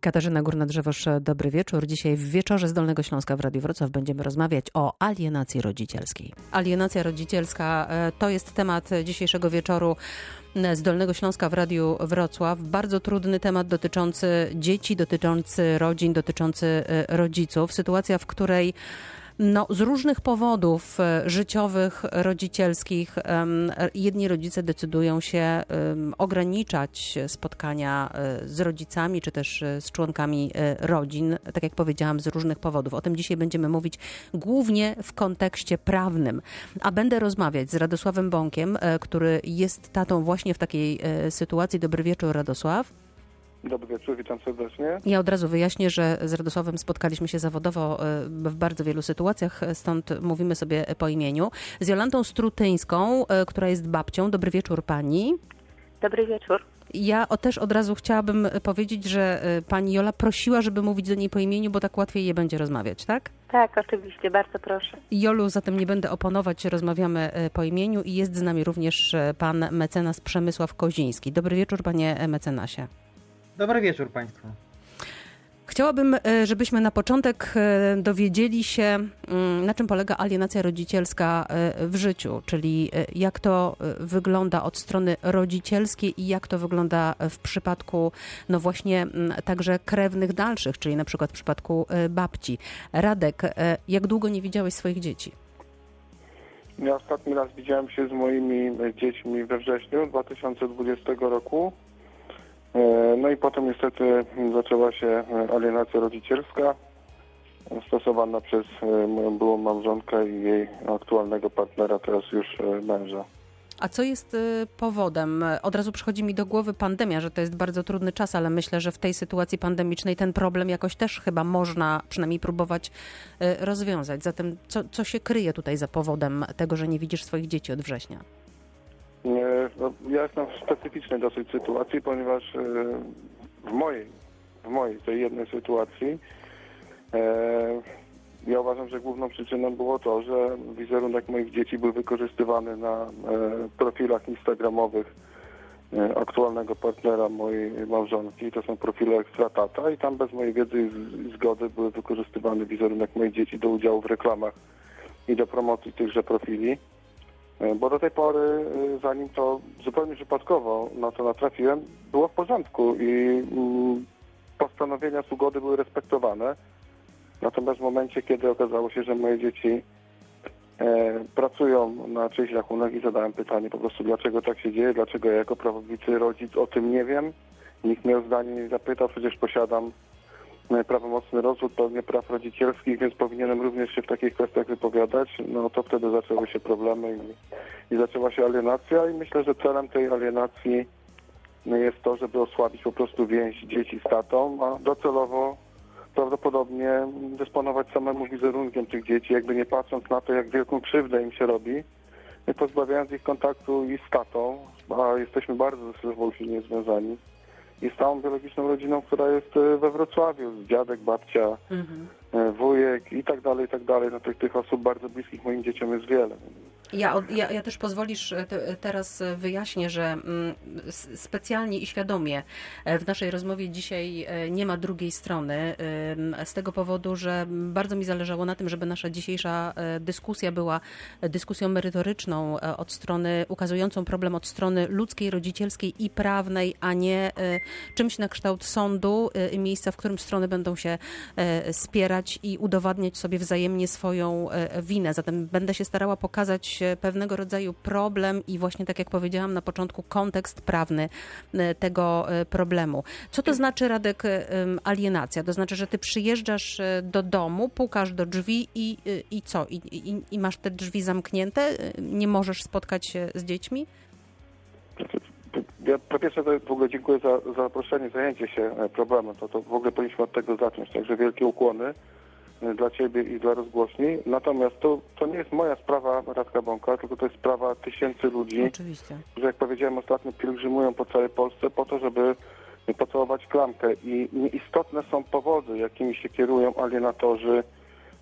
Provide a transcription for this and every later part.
Katarzyna Górna-Drzewosz, dobry wieczór. Dzisiaj w wieczorze z Dolnego Śląska w Radiu Wrocław będziemy rozmawiać o alienacji rodzicielskiej. Alienacja rodzicielska e, to jest temat dzisiejszego wieczoru e, z Dolnego Śląska w Radiu Wrocław. Bardzo trudny temat dotyczący dzieci, dotyczący rodzin, dotyczący e, rodziców. Sytuacja, w której no, z różnych powodów e, życiowych, rodzicielskich, jedni rodzice decydują się ograniczać spotkania e, z rodzicami, czy też e, z członkami rodzin, tak jak powiedziałam, z różnych powodów. O tym dzisiaj będziemy mówić głównie w kontekście prawnym. A będę rozmawiać z Radosławem Bąkiem, który jest tatą właśnie w takiej sytuacji. Dobry wieczór, Radosław. Dobry wieczór, witam serdecznie. Ja od razu wyjaśnię, że z Radosławem spotkaliśmy się zawodowo e, w bardzo wielu sytuacjach, stąd mówimy sobie po imieniu. Z Jolantą Strutyńską, e, która jest babcią. Dobry wieczór pani. Dobry wieczór. Ja też od razu chciałabym powiedzieć, że e, pani Jola prosiła, żeby mówić do niej po imieniu, bo tak łatwiej je będzie rozmawiać, tak? Tak, oczywiście, bardzo proszę. Jolu, zatem nie będę oponować, rozmawiamy po imieniu i jest z nami również pan mecenas Przemysław Koziński. Dobry wieczór, panie mecenasie. Dobry wieczór Państwu. Chciałabym, e, żebyśmy na początek e, dowiedzieli się, na czym polega alienacja rodzicielska e, w życiu, czyli jak to wygląda od strony rodzicielskiej i jak to wygląda w przypadku, no właśnie, także krewnych dalszych, czyli na przykład w przypadku babci. Radek, jak długo nie widziałeś swoich dzieci? Ja ostatni raz widziałem się z moimi dziećmi we wrześniu 2020 roku. E, no i potem niestety zaczęła się e, alienacja rodzicielska stosowana przez e, moją byłą małżonkę i jej aktualnego partnera, teraz już męża. A co jest powodem? Od razu przychodzi mi do głowy pandemia, że to jest bardzo trudny czas, ale myślę, że w tej sytuacji pandemicznej ten problem jakoś też chyba można przynajmniej próbować rozwiązać. Zatem co, co się kryje tutaj za powodem tego, że nie widzisz swoich dzieci od września? No, ja jestem w specyficznej dosyć sytuacji, ponieważ e, w mojej, w mojej tej jednej sytuacji e, ja uważam, że główną przyczyną było to, że wizerunek moich dzieci był wykorzystywany na e, profilach instagramowych aktualnego partnera mojej małżonki. To są profile Ekstratata i tam bez mojej wiedzy i zgody były wykorzystywany wizerunek moich dzieci do udziału w reklamach i do promocji tychże profili. E, bo do tej pory, e, zanim to zupełnie przypadkowo na to natrafiłem, było w porządku i mm, postanowienia z ugody były respektowane. Natomiast w momencie, kiedy okazało się, że moje dzieci e, pracują na czyjś rachunek i zadałem pytanie po prostu, dlaczego tak się dzieje, dlaczego ja jako prawowity rodzic o tym nie wiem. Nikt mnie o zdanie nie zapytał, przecież posiadam prawomocny rozwód pewnie praw rodzicielskich, więc powinienem również się w takich kwestiach wypowiadać, no to wtedy zaczęły się problemy i, i zaczęła się alienacja i myślę, że celem tej alienacji jest to, żeby osłabić po prostu więź dzieci z tatą, a docelowo prawdopodobnie dysponować samemu wizerunkiem tych dzieci, jakby nie patrząc na to, jak wielką krzywdę im się robi, pozbawiając ich kontaktu i z tatą, a jesteśmy bardzo ze sobą związani i z całą biologiczną rodziną, która jest e, we Wrocławiu, dziadek, babcia, mhm. E, wujek i tak dalej, i tak dalej. No tych, tych osób bardzo bliskich moim dzieciom jest wiele. Ja, ja, ja, też pozwolisz e, te, teraz wyjaśnię, że mm, specjalnie i świadomie w naszej rozmowie dzisiaj nie ma drugiej strony, z tego powodu, że bardzo mi zależało na tym, żeby nasza dzisiejsza dyskusja była dyskusją merytoryczną od strony, ukazującą problem od strony ludzkiej, rodzicielskiej i prawnej, a nie czymś na kształt sądu, miejsca, w którym strony będą się e, spierać i udowadniać sobie wzajemnie swoją e, winę. Zatem będę się starała pokazać e, pewnego rodzaju problem i właśnie tak jak powiedziałam na początku, kontekst prawny tego problemu. Co to znaczy, Radek, alienacja? To znaczy, że ty przyjeżdżasz do domu, pukasz do drzwi i, i co? I, i, I masz te drzwi zamknięte? Nie możesz spotkać się z dziećmi? Ja po pierwsze to w ogóle dziękuję za, za zaproszenie, zajęcie się e, problemem. To, to w ogóle powinniśmy od tego zacząć. Także wielkie ukłony e, dla Ciebie i dla rozgłośni. Natomiast to, to nie jest moja sprawa Radka Bąka, tylko to jest sprawa tysięcy ludzi, Oczywiście. którzy jak powiedziałem ostatnio pielgrzymują po całej Polsce po to, żeby pocałować klamkę i nieistotne są powody, jakimi się kierują alienatorzy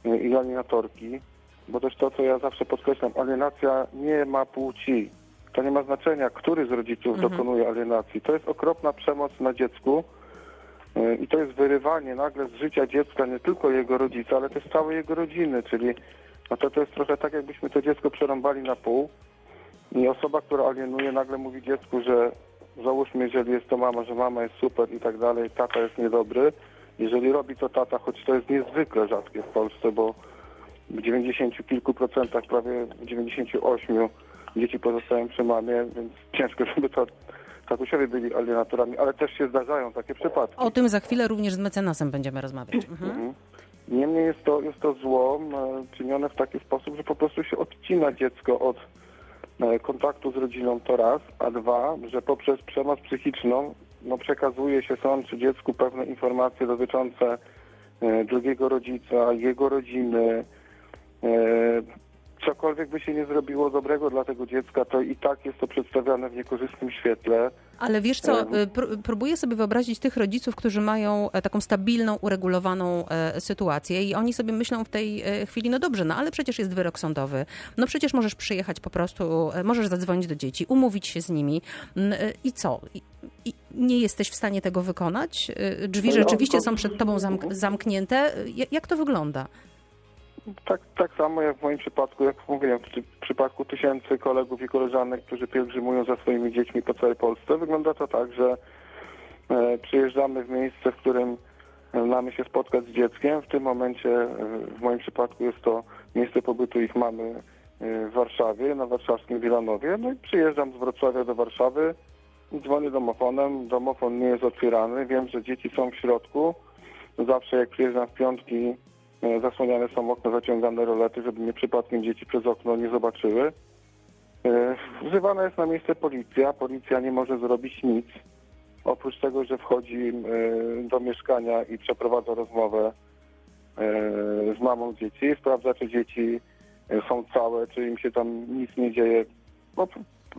e, i alienatorki, bo też to, co ja zawsze podkreślam, alienacja nie ma płci. To nie ma znaczenia, który z rodziców mhm. dokonuje alienacji. To jest okropna przemoc na dziecku, I to jest wyrywanie nagle z życia dziecka nie tylko jego rodzica, ale też całej jego rodziny, czyli no to, to jest trochę tak, jakbyśmy to dziecko przerąbali na pół i osoba, która alienuje, nagle mówi dziecku, że załóżmy, jeżeli jest to mama, że mama jest super i tak dalej, tata jest niedobry. Jeżeli robi to tata, choć to jest niezwykle rzadkie w Polsce, bo w 90 kilku procentach, prawie w 98 dzieci pozostają przy mamie, więc ciężko, żeby to tatusiowie byli alienatorami, ale też się zdarzają takie przypadki. O tym za chwilę również z mecenasem będziemy rozmawiać. Mhm. Mhm. Niemniej jest to, jest to zło e, czynione w taki sposób, że po prostu się odcina dziecko od e, kontaktu z rodziną to raz, a dwa, że poprzez przemoc psychiczną no, przekazuje się sąd czy dziecku pewne informacje dotyczące e, drugiego rodzica, jego rodziny. Cokolwiek by się nie zrobiło dobrego dla tego dziecka, to i tak jest to przedstawiane w niekorzystnym świetle. Ale wiesz co, Mhm. y, pró- próbuję sobie wyobrazić tych rodziców, którzy mają e, taką stabilną, uregulowaną e, sytuację i oni sobie myślą w tej e, chwili, no dobrze, no ale przecież jest wyrok sądowy, no przecież możesz przyjechać po prostu, możesz zadzwonić do dzieci, umówić się z nimi i co? I, nie jesteś w stanie tego wykonać? Drzwi No, rzeczywiście są przed tobą zamk- zamknięte. E, Ja- Jak to wygląda? Tak, tak samo jak w moim przypadku, jak mówiłem, w, przypadku tysięcy kolegów i koleżanek, którzy pielgrzymują za swoimi dziećmi po całej Polsce, wygląda to tak, że e, przyjeżdżamy w miejsce, w którym e, mamy się spotkać z dzieckiem. W tym momencie, e, w moim przypadku jest to miejsce pobytu ich mamy w Warszawie, na warszawskim Wilanowie. No i przyjeżdżam z Wrocławia do Warszawy, dzwonię domofonem, domofon nie jest otwierany, wiem, że dzieci są w środku. Zawsze jak przyjeżdżam w piątki, Zasłaniane są okna, zaciągane rolety, żeby mnie przypadkiem dzieci przez okno nie zobaczyły. E, Wzywana jest na miejsce policja. Policja nie może zrobić nic. Oprócz tego, że wchodzi e, do mieszkania i przeprowadza rozmowę e, z mamą dzieci, sprawdza, czy dzieci e, są całe, czy im się tam nic nie dzieje. No,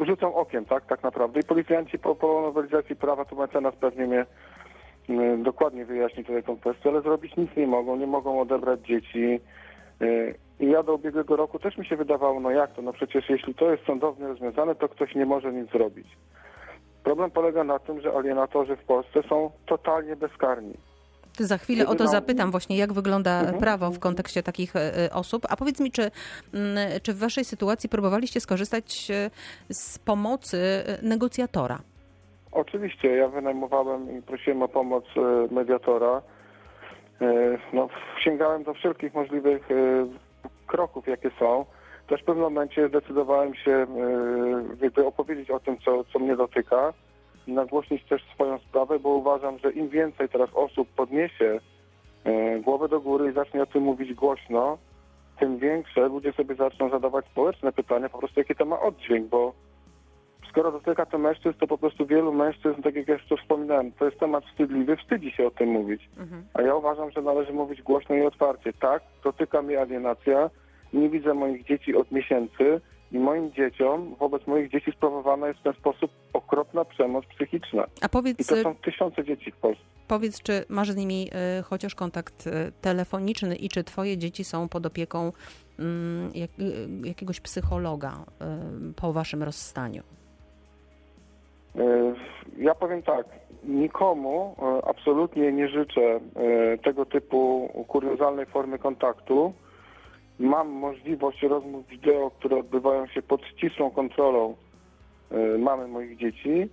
rzucą okiem, tak, tak naprawdę. I policjanci po, po nowelizacji prawa, tu mecenas pewnie mnie dokładnie wyjaśni tutaj tą kwestię, ale zrobić nic nie mogą, nie mogą odebrać dzieci. Y, I ja do ubiegłego roku też mi się wydawało, no jak to, no przecież jeśli to jest sądownie rozwiązane, to ktoś nie może nic zrobić. Problem polega na tym, że alienatorzy w Polsce są totalnie bezkarni. Za chwilę o to zapytam właśnie, jak wygląda Mhm. prawo w kontekście takich e, e, osób. A powiedz mi, czy, mm, czy w waszej sytuacji próbowaliście skorzystać e, z pomocy e, negocjatora? Oczywiście, ja wynajmowałem i prosiłem o pomoc e, mediatora. E, No, sięgałem do wszelkich możliwych e, kroków, jakie są. Też w pewnym momencie zdecydowałem się jakby opowiedzieć o tym, co, co mnie dotyka nagłośnić też swoją sprawę, bo uważam, że im więcej teraz osób podniesie głowę do góry i zacznie o tym mówić głośno, tym większe ludzie sobie zaczną zadawać społeczne pytania, po prostu jaki to ma oddźwięk, bo skoro dotyka to mężczyzn, to po prostu wielu mężczyzn, tak jak to wspominałem, to jest temat wstydliwy, wstydzi się o tym mówić. A ja uważam, że należy mówić głośno i otwarcie. Tak, dotyka mnie alienacja, nie widzę moich dzieci od miesięcy i moim dzieciom, wobec moich dzieci sprawowana jest w ten sposób okropna przemoc psychiczna. A I powiedz, to są tysiące dzieci w Polsce. powiedz czy masz z nimi e, chociaż kontakt e, telefoniczny i czy twoje dzieci są pod opieką mm, jak, e, jakiegoś psychologa e, po waszym rozstaniu? E, Ja powiem tak, nikomu e, absolutnie nie życzę e, tego typu kuriozalnej formy kontaktu. Mam możliwość rozmów wideo, które odbywają się pod ścisłą kontrolą mamy moich dzieci.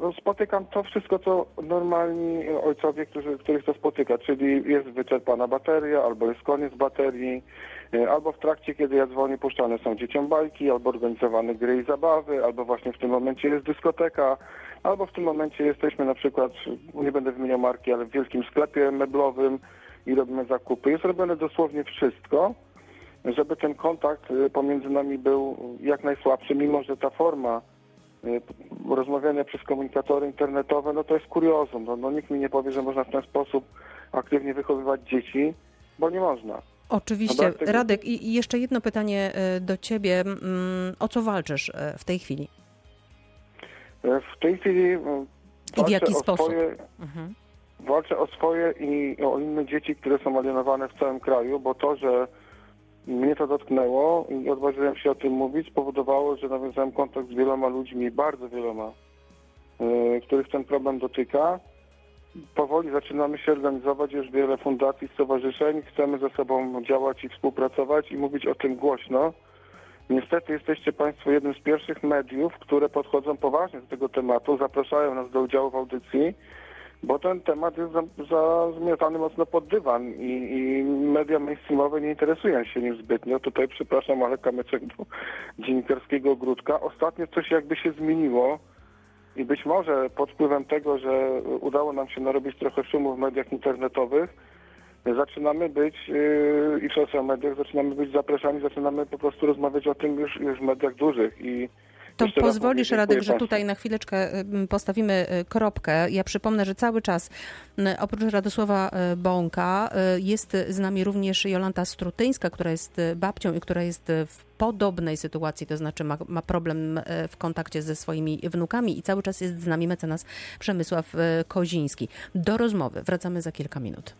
No, spotykam to wszystko, co normalni ojcowie, którzy, których to spotyka, czyli jest wyczerpana bateria, albo jest koniec baterii, albo w trakcie, kiedy ja dzwonię, puszczane są dzieciom bajki, albo organizowane gry i zabawy, albo właśnie w tym momencie jest dyskoteka, albo w tym momencie jesteśmy na przykład, nie będę wymieniał marki, ale w wielkim sklepie meblowym i robimy zakupy. Jest robione dosłownie wszystko, żeby ten kontakt y, pomiędzy nami był jak najsłabszy, mimo że ta forma y, rozmawiania przez komunikatory internetowe, no to jest kuriozum. No, no nikt mi nie powie, że można w ten sposób aktywnie wychowywać dzieci, bo nie można. Oczywiście. Dobra, tego- Radek, i jeszcze jedno pytanie e, do ciebie. Mm, O co walczysz e, w tej chwili? Y, W tej chwili I w walczę jaki o sposób? Swoje, Mhm. walczę o swoje i o inne dzieci, które są alienowane w całym kraju, bo to, że mnie to dotknęło i odważyłem się o tym mówić, spowodowało, że nawiązałem kontakt z wieloma ludźmi, bardzo wieloma, których ten problem dotyka. Powoli zaczynamy się organizować, już wiele fundacji, stowarzyszeń. Chcemy ze sobą działać i współpracować i mówić o tym głośno. Niestety jesteście Państwo jednym z pierwszych mediów, które podchodzą poważnie do tego tematu, zapraszają nas do udziału w audycji, bo ten temat jest za, za zmiatany mocno pod dywan i, i media mainstreamowe nie interesują się nim zbytnio. Tutaj przepraszam, ale kamyczek do dziennikarskiego ogródka. Ostatnio coś jakby się zmieniło i być może pod wpływem tego, że udało nam się narobić trochę szumu w mediach internetowych, zaczynamy być yy, i w social mediach zaczynamy być zapraszani, zaczynamy po prostu rozmawiać o tym już, już w mediach dużych. I To jeszcze pozwolisz, Radek, że tutaj na chwileczkę postawimy y, kropkę. Ja przypomnę, że cały czas y, oprócz Radosława y, Bąka jest z nami również Jolanta Strutyńska, która jest babcią i która jest w podobnej sytuacji, to znaczy ma, ma problem w kontakcie ze swoimi wnukami i cały czas jest z nami mecenas Przemysław Koziński. Do rozmowy wracamy za kilka minut.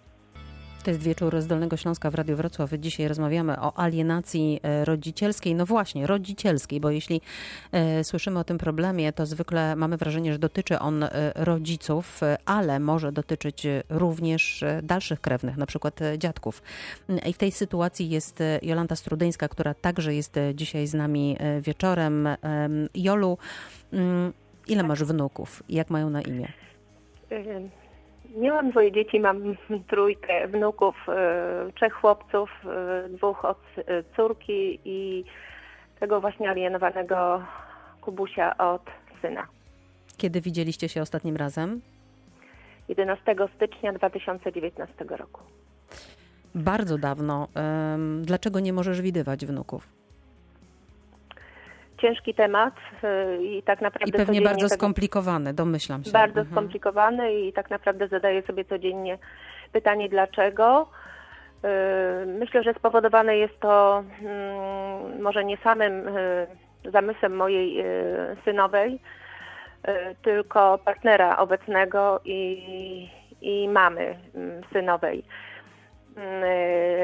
To jest wieczór z Dolnego Śląska w Radiu Wrocław. Dzisiaj rozmawiamy o alienacji e, rodzicielskiej. No właśnie, rodzicielskiej, bo jeśli e, słyszymy o tym problemie, to zwykle mamy wrażenie, że dotyczy on e, rodziców, e, ale może dotyczyć również dalszych krewnych, na przykład dziadków. I w tej sytuacji jest Jolanta Strudyńska, która także jest dzisiaj z nami wieczorem. Em, Jolu, mm, ile masz wnuków? Jak mają na imię? Miałam dwoje dzieci, mam trójkę wnuków, y, trzech chłopców, y, dwóch od y, córki i tego właśnie alienowanego Kubusia od syna. Kiedy widzieliście się ostatnim razem? 11 stycznia 2019 roku. Bardzo dawno. Dlaczego nie możesz widywać wnuków? Ciężki temat y, i tak naprawdę I pewnie bardzo skomplikowany, domyślam się. bardzo Mhm. skomplikowany i tak naprawdę zadaję sobie codziennie pytanie dlaczego. Yy, Myślę, że spowodowane jest to mm, może nie samym yy, zamysłem mojej synowej, tylko partnera obecnego i, i mamy mm, synowej.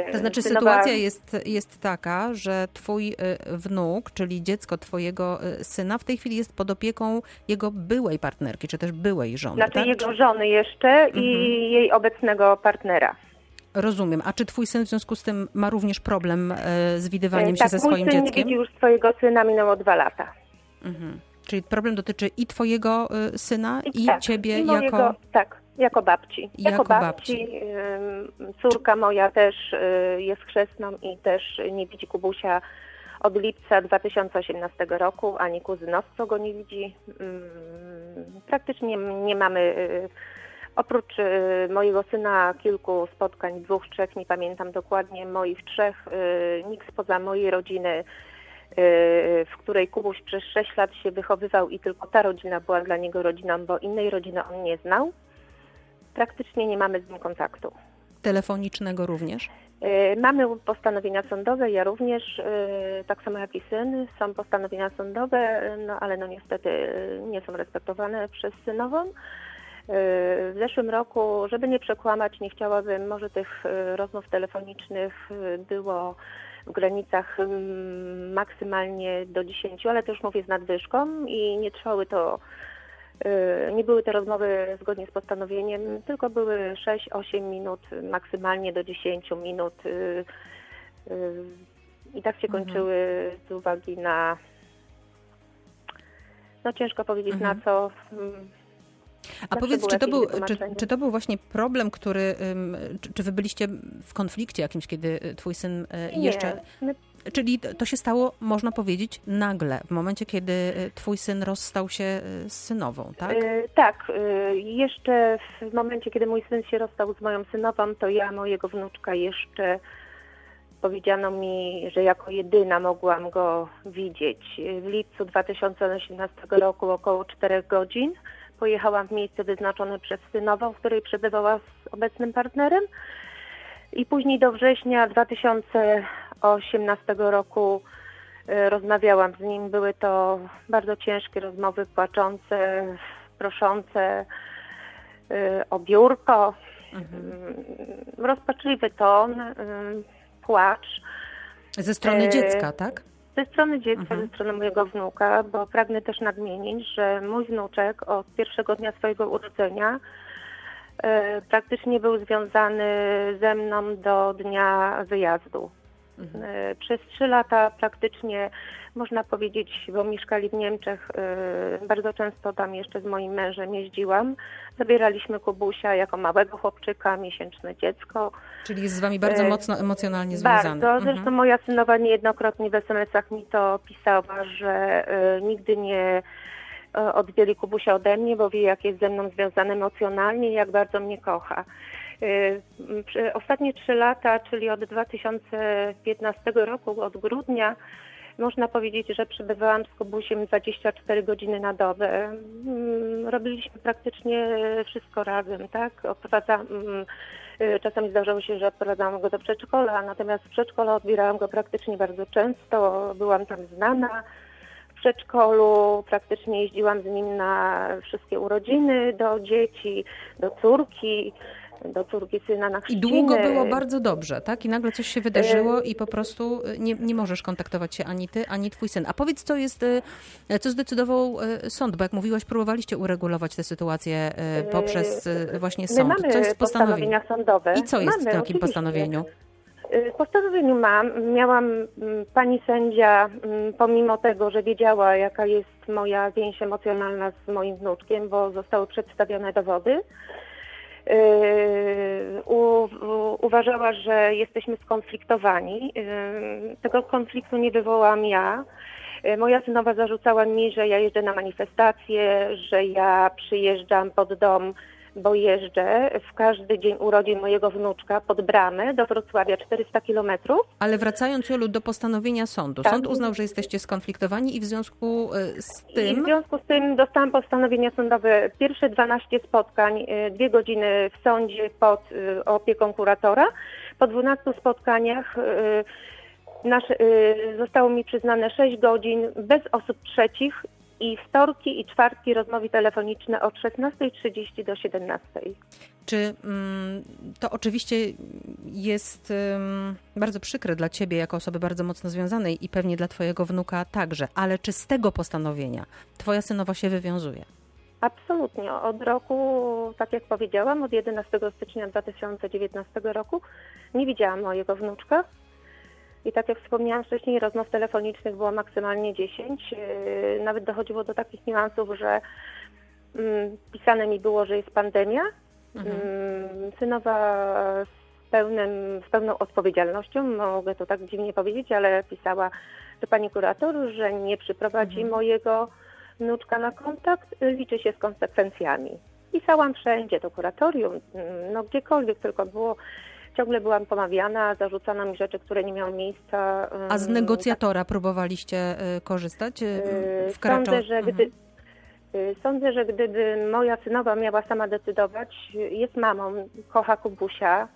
Yy, To znaczy synowa- sytuacja jest, jest taka, że twój y, wnuk, czyli dziecko twojego y, syna w tej chwili jest pod opieką jego byłej partnerki, czy też byłej żony, Znaczy tak? jego żony jeszcze i jej obecnego partnera. Rozumiem. A czy twój syn w związku z tym ma również problem y, z widywaniem E, się tak, ze mój swoim syn nie dzieckiem? widzi już swojego syna, minęło dwa lata. Mhm. Czyli problem dotyczy i twojego y, syna, i tak, ciebie i mojego, jako... Tak, jako babci. Jako babci. ym, Córka moja też y, jest chrzestną i też nie widzi Kubusia od lipca 2018 roku, ani kuzynostwo go nie widzi. Praktycznie nie mamy, y, oprócz mojego syna, kilku spotkań, dwóch, trzech, nie pamiętam dokładnie, moich trzech, nikt spoza mojej rodziny, w której Kubuś przez 6 lat się wychowywał i tylko ta rodzina była dla niego rodziną, bo innej rodziny on nie znał. Praktycznie nie mamy z nim kontaktu. Telefonicznego również? Y, Mamy postanowienia sądowe, ja również, y, tak samo jak i syn, są postanowienia sądowe, y, no ale no niestety y, nie są respektowane przez synową. Y, W zeszłym roku, żeby nie przekłamać, nie chciałabym, może tych y, rozmów telefonicznych y, było w granicach mm, maksymalnie do 10, ale to już mówię z nadwyżką i nie trwały to, y, nie były te rozmowy zgodnie z postanowieniem, tylko były 6-8 minut, maksymalnie do 10 minut y, y, i tak się Mhm. kończyły z uwagi na, no ciężko powiedzieć Mhm. na co, A powiedz, czy to, był, czy, czy to był właśnie problem, który, czy, czy wy byliście w konflikcie jakimś, kiedy y, twój syn y, jeszcze... Nie, Czyli to się stało, można powiedzieć, nagle, w momencie, kiedy y, twój syn rozstał się z synową, tak? Tak, jeszcze w momencie, kiedy mój syn się rozstał z moją synową, to ja mojego wnuczka jeszcze powiedziano mi, że jako jedyna mogłam go widzieć. W lipcu 2018 roku około 4 godzin pojechałam w miejsce wyznaczone przez synową, w której przebywała z obecnym partnerem. I później do września 2018 roku e, rozmawiałam z nim. Były to bardzo ciężkie rozmowy, płaczące, proszące e, o biurko, Mhm. mm, rozpaczliwy ton, mm, płacz. Ze strony e, dziecka, tak? Ze strony dziecka, Mhm. ze strony mojego wnuka, bo pragnę też nadmienić, że mój wnuczek od pierwszego dnia swojego urodzenia e, praktycznie był związany ze mną do dnia wyjazdu. Mhm. E, Przez trzy lata praktycznie można powiedzieć, bo mieszkali w Niemczech, e, bardzo często tam jeszcze z moim mężem jeździłam. Zabieraliśmy Kubusia jako małego chłopczyka, miesięczne dziecko. Czyli jest z wami bardzo E, mocno emocjonalnie związany. Bardzo. Mhm. Zresztą moja synowa niejednokrotnie w SMS-ach mi to pisała, że nigdy nie oddzieli Kubusia ode mnie, bo wie, jak jest ze mną związany emocjonalnie i jak bardzo mnie kocha. M, przy- Ostatnie trzy lata, czyli od 2015 roku, od grudnia, można powiedzieć, że przebywałam z Kubusiem 24 godziny na dobę. Mm, Robiliśmy praktycznie wszystko razem, tak? Mm, y, czasami zdarzało się, że odprowadzałam go do przedszkola, natomiast w przedszkolu odbierałam go praktycznie bardzo często. Byłam tam znana w przedszkolu, praktycznie jeździłam z nim na wszystkie urodziny do dzieci, do córki, do córki syna na I chrzciny. długo było bardzo dobrze, tak? I nagle coś się wydarzyło i po prostu y, nie, nie możesz kontaktować się ani ty, ani twój syn. A powiedz, co jest, y, co zdecydował y, sąd, bo jak mówiłaś, próbowaliście uregulować tę sytuację y, poprzez y, właśnie My sąd. mamy Co jest postanowienia sądowe. I co jest mamy, w takim oczywiście. postanowieniu? Y, W postanowieniu mam, miałam mm, pani sędzia, mm, pomimo tego, że wiedziała, jaka jest moja więź emocjonalna z moim wnuczkiem, bo zostały przedstawione dowody, y, u, u, uważała, że jesteśmy skonfliktowani. Y, Tego konfliktu nie wywołam ja. Y, Moja synowa zarzucała mi, że ja jeżdżę na manifestacje, że ja przyjeżdżam pod dom bo jeżdżę w każdy dzień urodzin mojego wnuczka pod bramę do Wrocławia 400 kilometrów. Ale wracając, Jolu, do postanowienia sądu. Tak. Sąd uznał, że jesteście skonfliktowani i w związku y, z I w tym... związku z tym dostałam postanowienia sądowe. Pierwsze 12 spotkań, y, dwie godziny w sądzie pod y, opieką kuratora. Po 12 spotkaniach nasze, y, zostało mi przyznane 6 godzin bez osób trzecich i wtorki i czwartki rozmowy telefoniczne od 16.30 do 17.00. Czy mm, to oczywiście jest ym, bardzo przykre dla ciebie, jako osoby bardzo mocno związanej i pewnie dla twojego wnuka także, ale czy z tego postanowienia twoja synowa się wywiązuje? Absolutnie. Od roku, tak jak powiedziałam, od 11 stycznia 2019 roku nie widziałam mojego wnuczka. I tak jak wspomniałam wcześniej, rozmów telefonicznych było maksymalnie 10. Yy, Nawet dochodziło do takich niuansów, że mm, pisane mi było, że jest pandemia. Mhm. Mm, Synowa z, pełnym, z pełną odpowiedzialnością, mogę to tak dziwnie powiedzieć, ale pisała do pani kurator, że nie przyprowadzi Mhm. mojego wnuczka na kontakt, liczy się z konsekwencjami. Pisałam wszędzie, do kuratorium, mm, no gdziekolwiek tylko było. Ciągle byłam pomawiana, zarzucano mi rzeczy, które nie miały miejsca. A z negocjatora próbowaliście y, korzystać? Yy, wkraczał- Sądzę, że Mhm. gdy, yy, sądzę, że gdyby moja synowa miała sama decydować, jest mamą, kocha Kubusia,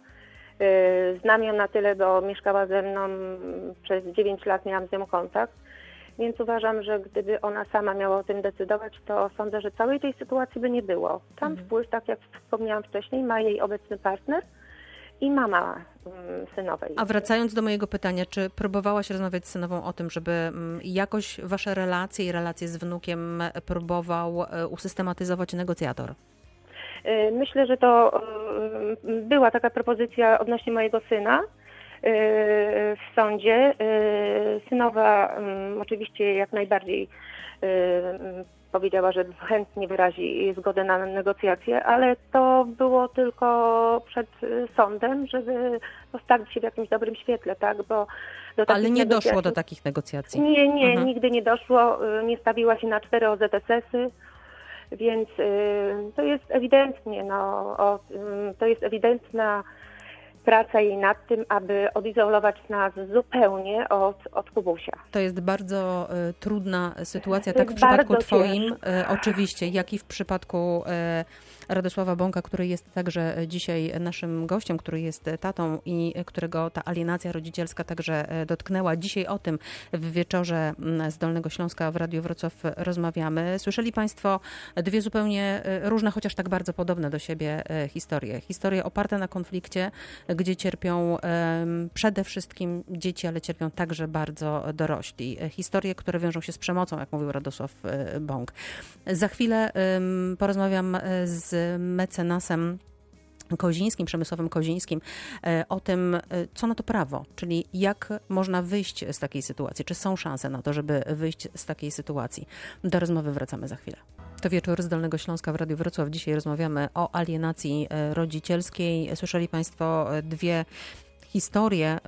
znam ją na tyle, bo mieszkała ze mną przez 9 lat, miałam z nią kontakt, więc uważam, że gdyby ona sama miała o tym decydować, to sądzę, że całej tej sytuacji by nie było. Tam Mhm. wpływ, tak jak wspomniałam wcześniej, ma jej obecny partner i mama mm, synowej. A wracając do mojego pytania, czy próbowałaś rozmawiać z synową o tym, żeby mm, jakoś wasze relacje i relacje z wnukiem próbował y, usystematyzować negocjator? Y, Myślę, że to y, była taka propozycja odnośnie mojego syna w sądzie. Synowa mm, oczywiście jak najbardziej powiedziała, że chętnie wyrazi zgodę na negocjacje, ale to było tylko przed y, sądem, żeby postawić się w jakimś dobrym świetle, tak? Bo Ale nie doszło do takich negocjacji. nie, nie, Mhm. nigdy nie doszło. y, Nie stawiła się na cztery OZSS-y, więc y, to jest ewidentnie, no, to jest ewidentna praca jej nad tym, aby odizolować nas zupełnie od, od Kubusia. To jest bardzo e, trudna sytuacja, To tak w przypadku Twoim, e, oczywiście, jak i w przypadku e, Radosława Bąka, który jest także dzisiaj naszym gościem, który jest tatą i którego ta alienacja rodzicielska także e, dotknęła. Dzisiaj o tym w wieczorze z Dolnego Śląska w Radiu Wrocław rozmawiamy. Słyszeli Państwo dwie zupełnie e, różne, chociaż tak bardzo podobne do siebie e, historie. Historie oparte na konflikcie, gdzie cierpią przede wszystkim dzieci, ale cierpią także bardzo dorośli. Historie, które wiążą się z przemocą, jak mówił Radosław Bąk. Za chwilę porozmawiam e, z mecenasem Kozińskim, Przemysłowym Kozińskim, e, o tym, e, co na to prawo, czyli jak można wyjść z takiej sytuacji, czy są szanse na to, żeby wyjść z takiej sytuacji. Do rozmowy wracamy za chwilę. To wieczór z Dolnego Śląska w Radiu Wrocław. Dzisiaj rozmawiamy o alienacji e, rodzicielskiej. Słyszeli Państwo dwie historie,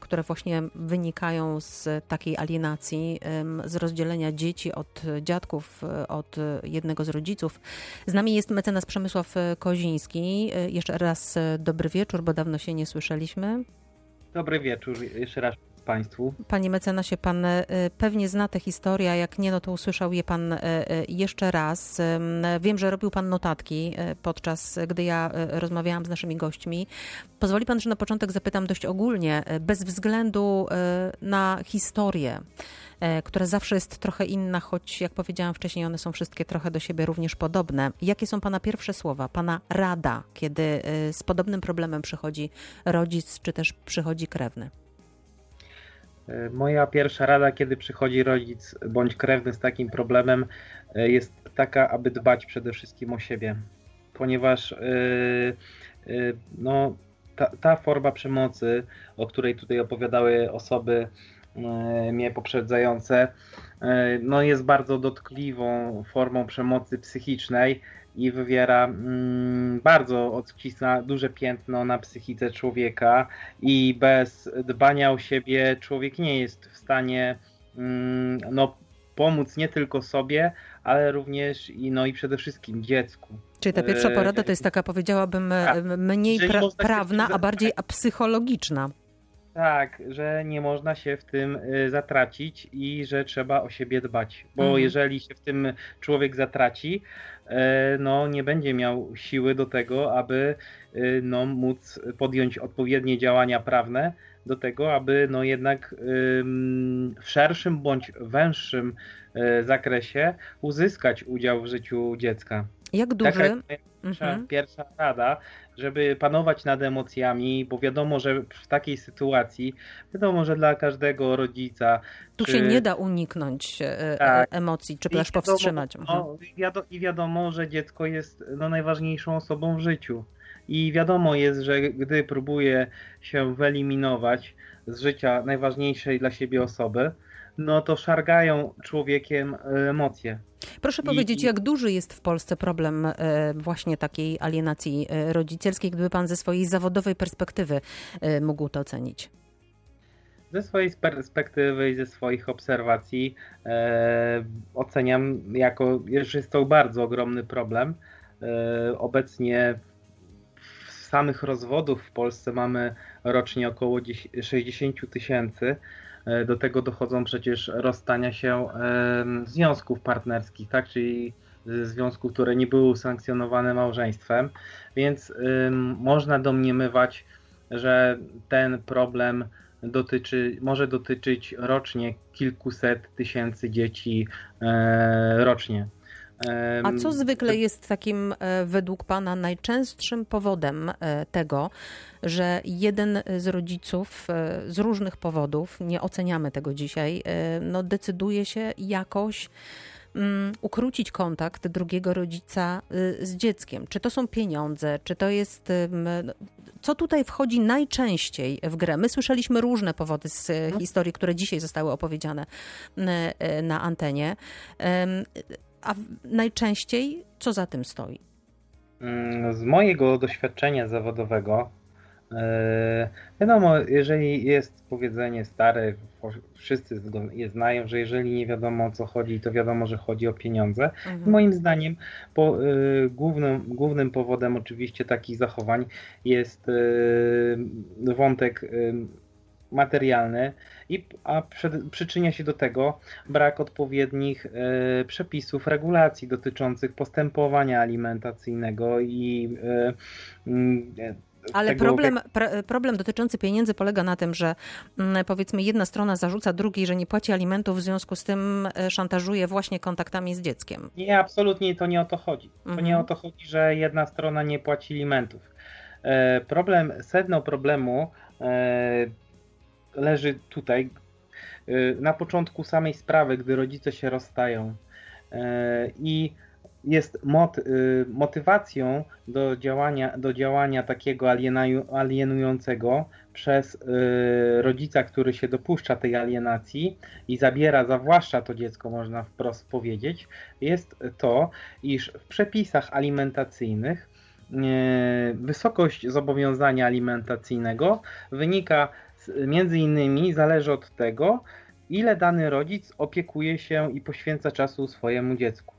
które właśnie wynikają z takiej alienacji, z rozdzielenia dzieci od dziadków, od jednego z rodziców. Z nami jest mecenas Przemysław Koziński. Jeszcze raz dobry wieczór, bo dawno się nie słyszeliśmy. Dobry wieczór, jeszcze raz Państwu. Panie mecenasie, pan e, pewnie zna tę historię, a jak nie, no to usłyszał je pan e, e, jeszcze raz. Wiem, że robił pan notatki podczas, gdy ja rozmawiałam z naszymi gośćmi. Pozwoli pan, że na początek zapytam dość ogólnie, bez względu na historię która zawsze jest trochę inna, choć jak powiedziałam wcześniej, one są wszystkie trochę do siebie również podobne. Jakie są Pana pierwsze słowa, Pana rada, kiedy z podobnym problemem przychodzi rodzic, czy też przychodzi krewny? E, moja pierwsza rada, kiedy przychodzi rodzic bądź krewny z takim problemem, e, jest taka, aby dbać przede wszystkim o siebie, ponieważ e, no, ta, ta forma przemocy, o której tutaj opowiadały osoby mnie poprzedzające, no jest bardzo dotkliwą formą przemocy psychicznej i wywiera mm, bardzo odcisna duże piętno na psychice człowieka i bez dbania o siebie człowiek nie jest w stanie mm, no, pomóc nie tylko sobie, ale również i, no, i przede wszystkim dziecku. Czyli ta pierwsza porada to jest taka, powiedziałabym, tak. mniej pra prawna, a bardziej psychologiczna. Tak, że nie można się w tym y, zatracić i że trzeba o siebie dbać, bo mhm. jeżeli się w tym człowiek zatraci, E, no, nie będzie miał siły do tego, aby e, no, móc podjąć odpowiednie działania prawne do tego, aby no, jednak w szerszym bądź węższym zakresie uzyskać udział w życiu dziecka. Jak duży? Taka pierwsza, mhm. pierwsza rada, żeby panować nad emocjami, bo wiadomo, że w takiej sytuacji, wiadomo, że dla każdego rodzica. Tu czy... się nie da uniknąć e, e, tak. emocji, czy też powstrzymać. No, I wiadomo, że dziecko jest no, najważniejszą osobą w życiu. I wiadomo jest, że gdy próbuje się wyeliminować z życia najważniejszej dla siebie osoby, no to szargają człowiekiem e, emocje. Proszę I, powiedzieć, jak duży jest w Polsce problem e, właśnie takiej alienacji e, rodzicielskiej, gdyby pan ze swojej zawodowej perspektywy mógł to ocenić? Ze swojej perspektywy i ze swoich obserwacji e, oceniam jako, że jest to bardzo ogromny problem. E, obecnie samych rozwodów w Polsce mamy rocznie około 60 tysięcy. E, do tego dochodzą przecież rozstania się związków partnerskich, tak? czyli związków, które nie były usankcjonowane małżeństwem, więc można domniemywać, że ten problem dotyczy, może dotyczyć rocznie kilkuset tysięcy dzieci e, rocznie. A co zwykle jest takim e, według Pana najczęstszym powodem e, tego, że jeden z rodziców e, z różnych powodów, nie oceniamy tego dzisiaj, no decyduje się jakoś um, ukrócić kontakt drugiego rodzica z dzieckiem? Czy to są pieniądze, czy to jest. Co tutaj wchodzi najczęściej w grę? My słyszeliśmy różne powody z historii, które dzisiaj zostały opowiedziane na antenie. A najczęściej co za tym stoi? Mm, z mojego doświadczenia zawodowego, e, wiadomo, jeżeli jest powiedzenie stare, wszyscy je znają, że jeżeli nie wiadomo o co chodzi, to wiadomo, że chodzi o pieniądze. Mhm. Moim zdaniem po, y, głównym, głównym powodem oczywiście takich zachowań jest y, wątek materialny, i, a przed, przyczynia się do tego brak odpowiednich e, przepisów, regulacji dotyczących postępowania alimentacyjnego i mm, ale problem, problem dotyczący pieniędzy polega na tym, że mm, powiedzmy jedna strona zarzuca drugiej, że nie płaci alimentów, w związku z tym szantażuje właśnie kontaktami z dzieckiem. Nie, absolutnie to nie o to chodzi. To mhm. nie o to chodzi, że jedna strona nie płaci alimentów. Problem, sedno problemu leży tutaj y, na początku samej sprawy, gdy rodzice się rozstają. Y, I jest mot, motywacją do działania, do działania takiego alienującego przez rodzica, który się dopuszcza tej alienacji i zabiera, zawłaszcza to dziecko, można wprost powiedzieć, jest to, iż w przepisach alimentacyjnych wysokość zobowiązania alimentacyjnego wynika między innymi zależy od tego, ile dany rodzic opiekuje się i poświęca czasu swojemu dziecku.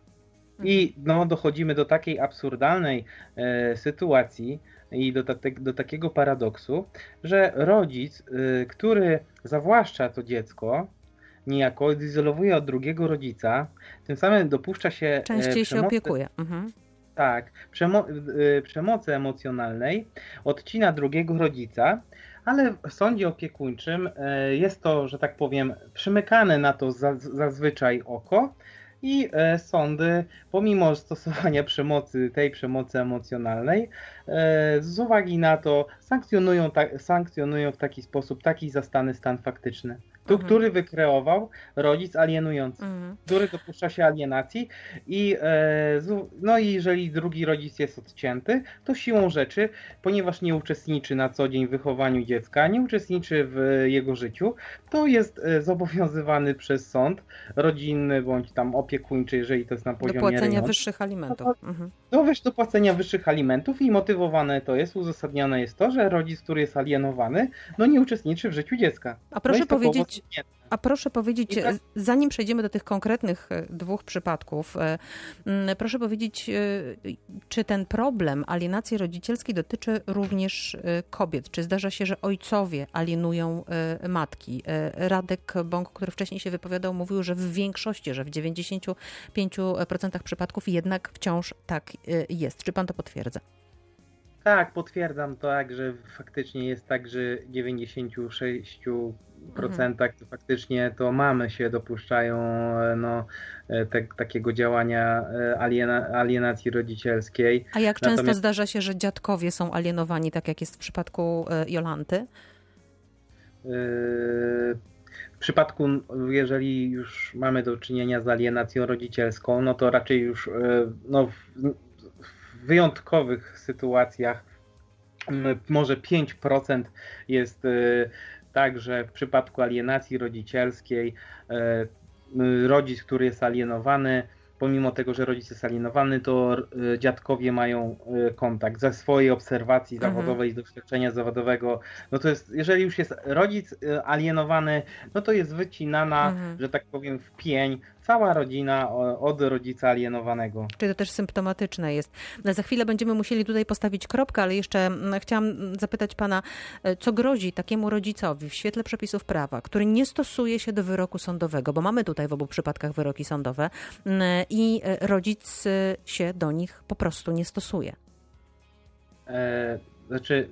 I mhm. no, dochodzimy do takiej absurdalnej e, sytuacji i do, ta, do takiego paradoksu, że rodzic, e, który zawłaszcza to dziecko, niejako odizolowuje od drugiego rodzica, tym samym dopuszcza się. E, Częściej przemocy, się opiekuje. Mhm. Tak, przemo przemocy emocjonalnej, odcina drugiego rodzica ale w sądzie opiekuńczym e, jest to, że tak powiem, przymykane na to zazwyczaj oko i e, sądy, pomimo stosowania przemocy, tej przemocy emocjonalnej, e, z uwagi na to sankcjonują, sankcjonują w taki sposób taki zastany stan faktyczny. Tu, mhm. który wykreował rodzic alienujący, mhm. który dopuszcza się alienacji i e, no i jeżeli drugi rodzic jest odcięty, to siłą rzeczy, ponieważ nie uczestniczy na co dzień w wychowaniu dziecka, nie uczestniczy w jego życiu, to jest e, zobowiązywany przez sąd rodzinny bądź tam opiekuńczy, jeżeli to jest na poziomie Do płacenia wyższych alimentów. Mhm. Do, do płacenia wyższych alimentów i motywowane to jest, uzasadnione jest to, że rodzic, który jest alienowany, no nie uczestniczy w życiu dziecka. A proszę no powiedzieć, a proszę powiedzieć, tak... zanim przejdziemy do tych konkretnych e, dwóch przypadków, e, proszę powiedzieć, e, czy ten problem alienacji rodzicielskiej dotyczy również kobiet? Czy zdarza się, że ojcowie alienują matki? Radek Bąk, który wcześniej się wypowiadał, mówił, że w większości, że w 95% przypadków jednak wciąż tak jest. Czy pan to potwierdza? Tak, potwierdzam to, tak, że faktycznie jest tak, że 96% mhm. to faktycznie to mamy się dopuszczają no, e, te, takiego działania e, aliena, alienacji rodzicielskiej. A jak często Natomiast... zdarza się, że dziadkowie są alienowani, tak jak jest w przypadku e, Jolanty? W przypadku, jeżeli już mamy do czynienia z alienacją rodzicielską, no to raczej już no, wyjątkowych sytuacjach może 5% jest y, tak, że w przypadku alienacji rodzicielskiej y, rodzic, który jest alienowany, pomimo tego, że rodzic jest alienowany, to y, dziadkowie mają kontakt ze swojej obserwacji mhm. zawodowej, z doświadczenia zawodowego. No to jest, jeżeli już jest rodzic alienowany, no to jest wycinana, mhm. że tak powiem, w pień cała rodzina od rodzica alienowanego. Czyli to też symptomatyczne jest. Za chwilę będziemy musieli tutaj postawić kropkę, ale jeszcze mm, chciałam zapytać pana, e, co grozi takiemu rodzicowi w świetle przepisów prawa, który nie stosuje się do wyroku sądowego, bo mamy tutaj w obu przypadkach wyroki sądowe mm, i e, rodzic e, się do nich po prostu nie stosuje. E, znaczy,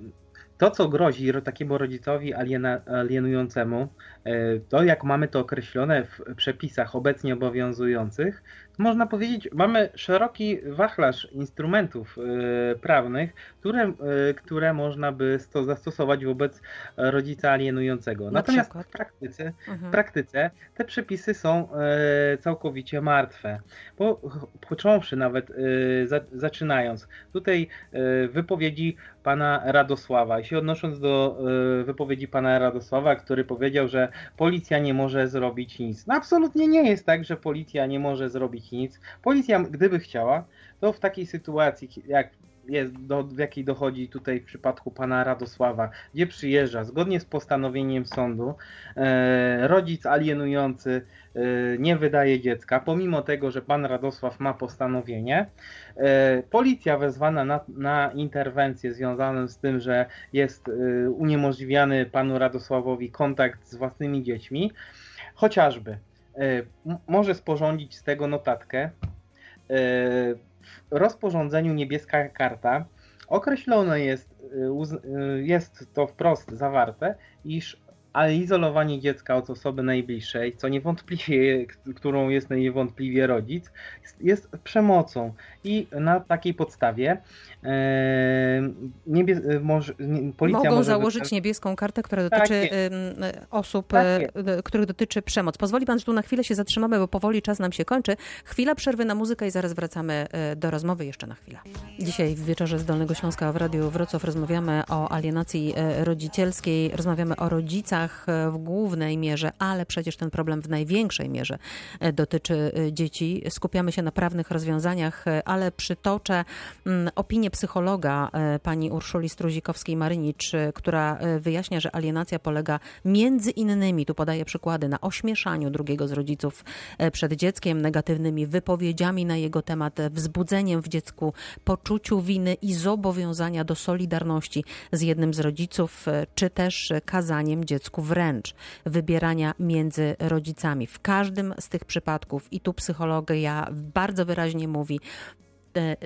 to, co grozi takiemu rodzicowi aliena, alienującemu, e, to jak mamy to określone w przepisach obecnie obowiązujących, można powiedzieć, mamy szeroki wachlarz instrumentów e, prawnych, które, e, które można by to zastosować wobec rodzica alienującego. Na Natomiast przykład? w praktyce, mhm. w praktyce te przepisy są całkowicie martwe. Bo począwszy nawet, zaczynając, tutaj wypowiedzi pana Radosława. I się odnosząc do wypowiedzi pana Radosława, który powiedział, że policja nie może zrobić nic. No absolutnie nie jest tak, że policja nie może zrobić nic. Policja, gdyby chciała, to w takiej sytuacji, jak jest, do, w jakiej dochodzi tutaj w przypadku pana Radosława, gdzie przyjeżdża zgodnie z postanowieniem sądu, e, rodzic alienujący e, nie wydaje dziecka, pomimo tego, że pan Radosław ma postanowienie. E, policja wezwana na, na interwencję związaną z tym, że jest e, uniemożliwiany panu Radosławowi kontakt z własnymi dziećmi, chociażby może sporządzić z tego notatkę. E, w rozporządzeniu niebieska karta określone jest, y, jest to wprost zawarte, iż ale izolowanie dziecka od osoby najbliższej, co niewątpliwie, którą jest niewątpliwie rodzic, jest, przemocą. I na takiej podstawie e, niebie, może, policja Mogą może założyć niebieską kartę, która Tak dotyczy osób, Tak e, jest. e, których dotyczy przemoc. Pozwoli pan, że tu na chwilę się zatrzymamy, bo powoli czas nam się kończy. Chwila przerwy na muzykę i zaraz wracamy e, do rozmowy jeszcze na chwilę. Dzisiaj w wieczorze z Dolnego Śląska w Radiu Wrocław rozmawiamy o alienacji e, rodzicielskiej, rozmawiamy o rodzicach e, w głównej mierze, ale przecież ten problem w największej mierze e, dotyczy e, dzieci. Skupiamy się na prawnych rozwiązaniach, ale przytoczę mm, opinię psychologa pani Urszuli Struzikowskiej-Marynicz, która wyjaśnia, że alienacja polega między innymi, tu podaje przykłady, na ośmieszaniu drugiego z rodziców przed dzieckiem, negatywnymi wypowiedziami na jego temat, wzbudzeniem w dziecku poczuciu winy i zobowiązania do solidarności z jednym z rodziców, czy też kazaniem dziecku wręcz wybierania między rodzicami. W każdym z tych przypadków, i tu psychologia bardzo wyraźnie mówi,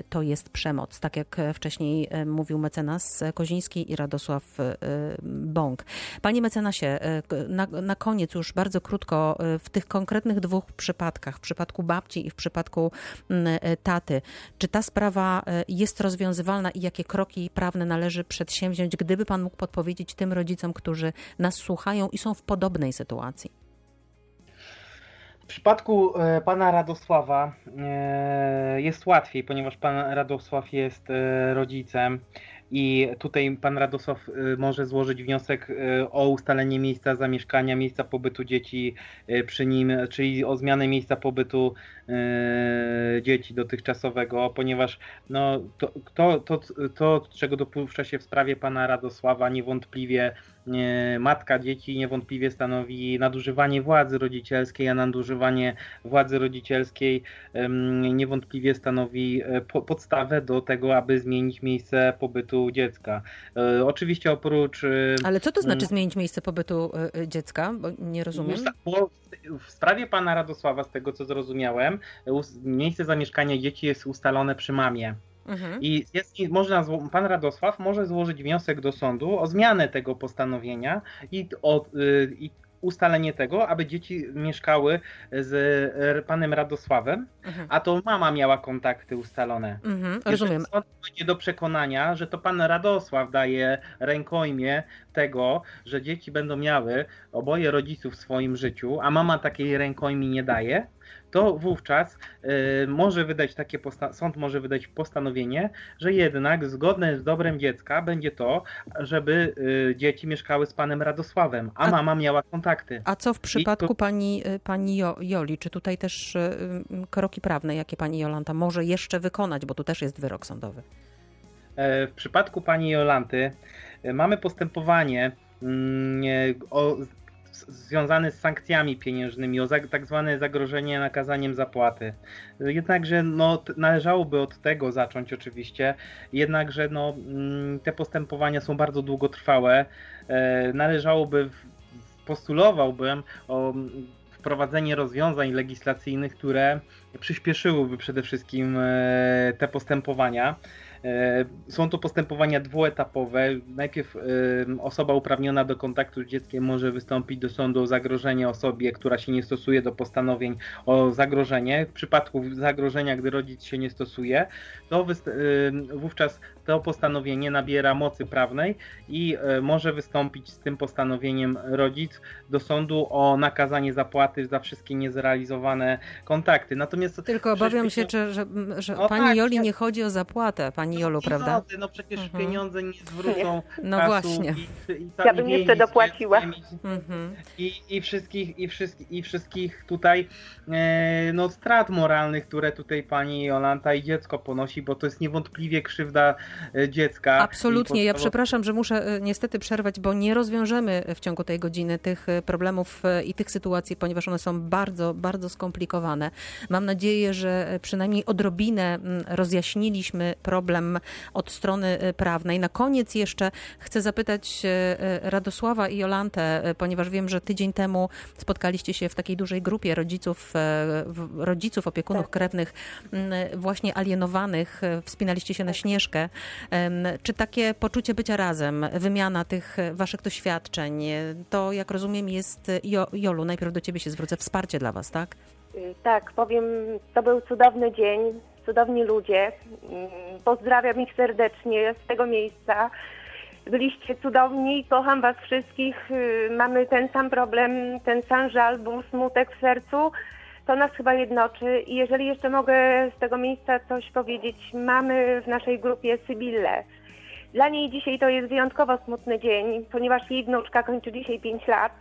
to jest przemoc, tak jak e, wcześniej e, mówił mecenas Koziński i Radosław e, Bąk. Panie mecenasie, e, na, na koniec już bardzo krótko, e, w tych konkretnych dwóch przypadkach, w przypadku babci i w przypadku mm, e, taty, czy ta sprawa e, jest rozwiązywalna i jakie kroki prawne należy przedsięwziąć, gdyby pan mógł podpowiedzieć tym rodzicom, którzy nas słuchają i są w podobnej sytuacji? W przypadku e, pana Radosława e, jest łatwiej, ponieważ pan Radosław jest e, rodzicem i tutaj pan Radosław może złożyć wniosek o ustalenie miejsca zamieszkania, miejsca pobytu dzieci przy nim, czyli o zmianę miejsca pobytu dzieci dotychczasowego, ponieważ no, to, to, to, to, czego dopuszcza się w sprawie pana Radosława, niewątpliwie matka dzieci niewątpliwie stanowi nadużywanie władzy rodzicielskiej, a nadużywanie władzy rodzicielskiej niewątpliwie stanowi e, po, podstawę do tego, aby zmienić miejsce pobytu dziecka. E, Oczywiście oprócz e, Ale co to znaczy zmienić miejsce pobytu dziecka? Bo nie rozumiem. W- sprawie pana Radosława, z tego co zrozumiałem, miejsce zamieszkania dzieci jest ustalone przy mamie. Mhm. I jest, można, pan Radosław może złożyć wniosek do sądu o zmianę tego postanowienia i, o, y, i ustalenie tego, aby dzieci mieszkały z e, panem Radosławem, Mhm. a to mama miała kontakty ustalone. Mhm. Rozumiem. Sąd dojdzie do przekonania, że to pan Radosław daje rękojmię tego, że dzieci będą miały oboje rodziców w swoim życiu, a mama takiej rękojmi nie daje, to wówczas y, może wydać takie sąd może wydać postanowienie, że jednak zgodne z dobrem dziecka będzie to, żeby y, dzieci mieszkały z panem Radosławem, a A- mama miała kontakty. A co w przypadku to- pani, y, pani Jo- Joli? Czy tutaj też y, y, kroki prawne, jakie pani Jolanta może jeszcze wykonać, bo tu też jest wyrok sądowy? E, W przypadku pani Jolanty mamy postępowanie mm, e, o, związane z sankcjami pieniężnymi, o tak zwane zagrożenie nakazaniem zapłaty. E, Jednakże no, należałoby od tego zacząć oczywiście, jednakże no, mm, te postępowania są bardzo długotrwałe. E, Należałoby, postulowałbym o mm, wprowadzenie rozwiązań legislacyjnych, które przyspieszyłyby przede wszystkim e, te postępowania. E, Są to postępowania dwuetapowe. Najpierw e, osoba uprawniona do kontaktu z dzieckiem może wystąpić do sądu o zagrożenie osobie, która się nie stosuje do postanowień o zagrożenie. W przypadku zagrożenia, gdy rodzic się nie stosuje, to e, wówczas to postanowienie nabiera mocy prawnej i może wystąpić z tym postanowieniem rodzic do sądu o nakazanie zapłaty za wszystkie niezrealizowane kontakty. Natomiast Tylko obawiam się, pieniądze- że, że, No pani tak, Joli ja- nie chodzi o zapłatę, pani Jolu, prawda? No przecież Mhm. pieniądze nie zwrócą No właśnie. I, i, Ja bym jeszcze dopłaciła. Mhm. I, i, wszystkich, i, wszystkich, I wszystkich tutaj e, no, strat moralnych, które tutaj pani Jolanta i dziecko ponosi, bo to jest niewątpliwie krzywda e, dziecka. Absolutnie. Ja przepraszam, że muszę y, niestety przerwać, bo nie rozwiążemy w ciągu tej godziny tych problemów i tych sytuacji, ponieważ one są bardzo, bardzo skomplikowane. Mam nadzieję, że przynajmniej odrobinę mm, rozjaśniliśmy problem od strony y, prawnej. Na koniec jeszcze chcę zapytać y, y, Radosława i Jolantę, ponieważ wiem, że tydzień temu spotkaliście się w takiej dużej grupie rodziców, rodziców opiekunów krewnych, mm, właśnie alienowanych. Wspinaliście się na Śnieżkę. Em, Czy takie poczucie bycia razem, wymiana tych waszych doświadczeń, to jak rozumiem jest, Jo- Jolu, najpierw do ciebie się zwrócę, wsparcie dla was, tak? Tak, powiem, to był cudowny dzień, cudowni ludzie. Mm, Pozdrawiam ich serdecznie z tego miejsca. Byliście cudowni, kocham Was wszystkich. Y, Mamy ten sam problem, ten sam żal, ból, smutek w sercu. To nas chyba jednoczy. I jeżeli jeszcze mogę z tego miejsca coś powiedzieć, mamy w naszej grupie Sybillę. Dla niej dzisiaj to jest wyjątkowo smutny dzień, ponieważ jej wnuczka kończy dzisiaj 5 lat.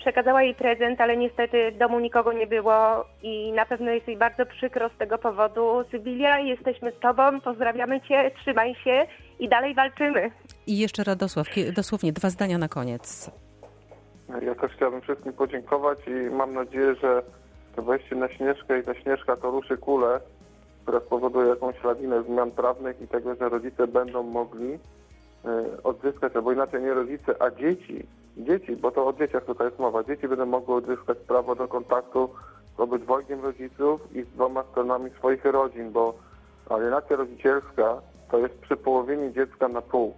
Przekazała jej prezent, ale niestety w domu nikogo nie było i na pewno jest jej bardzo przykro z tego powodu. Sybilia, jesteśmy z Tobą, pozdrawiamy Cię, trzymaj się i dalej walczymy. I jeszcze Radosław, dosłownie dwa zdania na koniec. Ja też chciałbym wszystkim podziękować i mam nadzieję, że to wejście na Śnieżkę i ta Śnieżka to ruszy kulę, która spowoduje jakąś lawinę zmian prawnych i tego, że rodzice będą mogli e, odzyskać, albo inaczej nie rodzice, a dzieci, dzieci, bo to o dzieciach tutaj jest mowa, dzieci będą mogły odzyskać prawo do kontaktu z obydwojgiem rodziców i z dwoma stronami swoich rodzin, bo alienacja rodzicielska to jest przypołowienie dziecka na pół.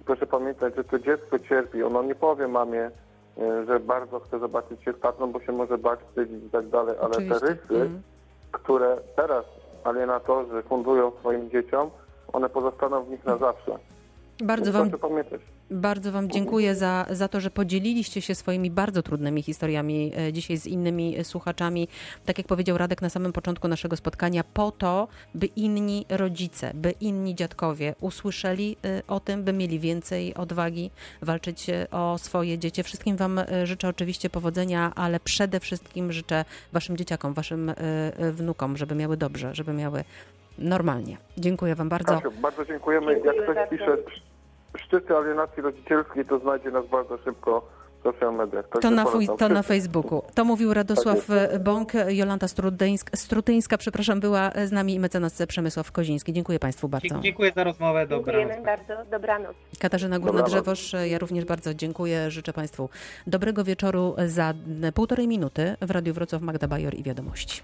I proszę pamiętać, że to dziecko cierpi. Ono nie powie mamie, e, że bardzo chce zobaczyć się z tatą, bo się może bać, wstydzić i tak dalej, ale Oczywiście. te rysy, Mhm. które teraz alienatorzy fundują swoim dzieciom, one pozostaną w nich na zawsze. Bardzo wam, bardzo wam dziękuję za, za to, że podzieliliście się swoimi bardzo trudnymi historiami e, dzisiaj z innymi e, słuchaczami. Tak jak powiedział Radek na samym początku naszego spotkania, po to, by inni rodzice, by inni dziadkowie usłyszeli e, o tym, by mieli więcej odwagi walczyć o swoje dzieci. Wszystkim wam życzę oczywiście powodzenia, ale przede wszystkim życzę waszym dzieciakom, waszym wnukom, żeby miały dobrze, żeby miały normalnie. Dziękuję wam bardzo. Kasiu, bardzo dziękujemy. Dziękuję Jak ktoś bardzo. pisze sz- szczyty alienacji rodzicielskiej, to znajdzie nas bardzo szybko w social mediach. To na, fuj, to na. Facebooku. To mówił Radosław Tak Bąk, Jolanta Strutyńska, Strutyńska, przepraszam, była z nami i mecenas Przemysław Koziński. Dziękuję Państwu bardzo. Dziękuję za rozmowę. Dziękujemy Dobranoc. bardzo, dobranoc. Katarzyna. Górna-Drzewosz, ja również bardzo dziękuję. Życzę Państwu dobrego wieczoru za półtorej minuty w Radiu Wrocław Magda Bajor i Wiadomości.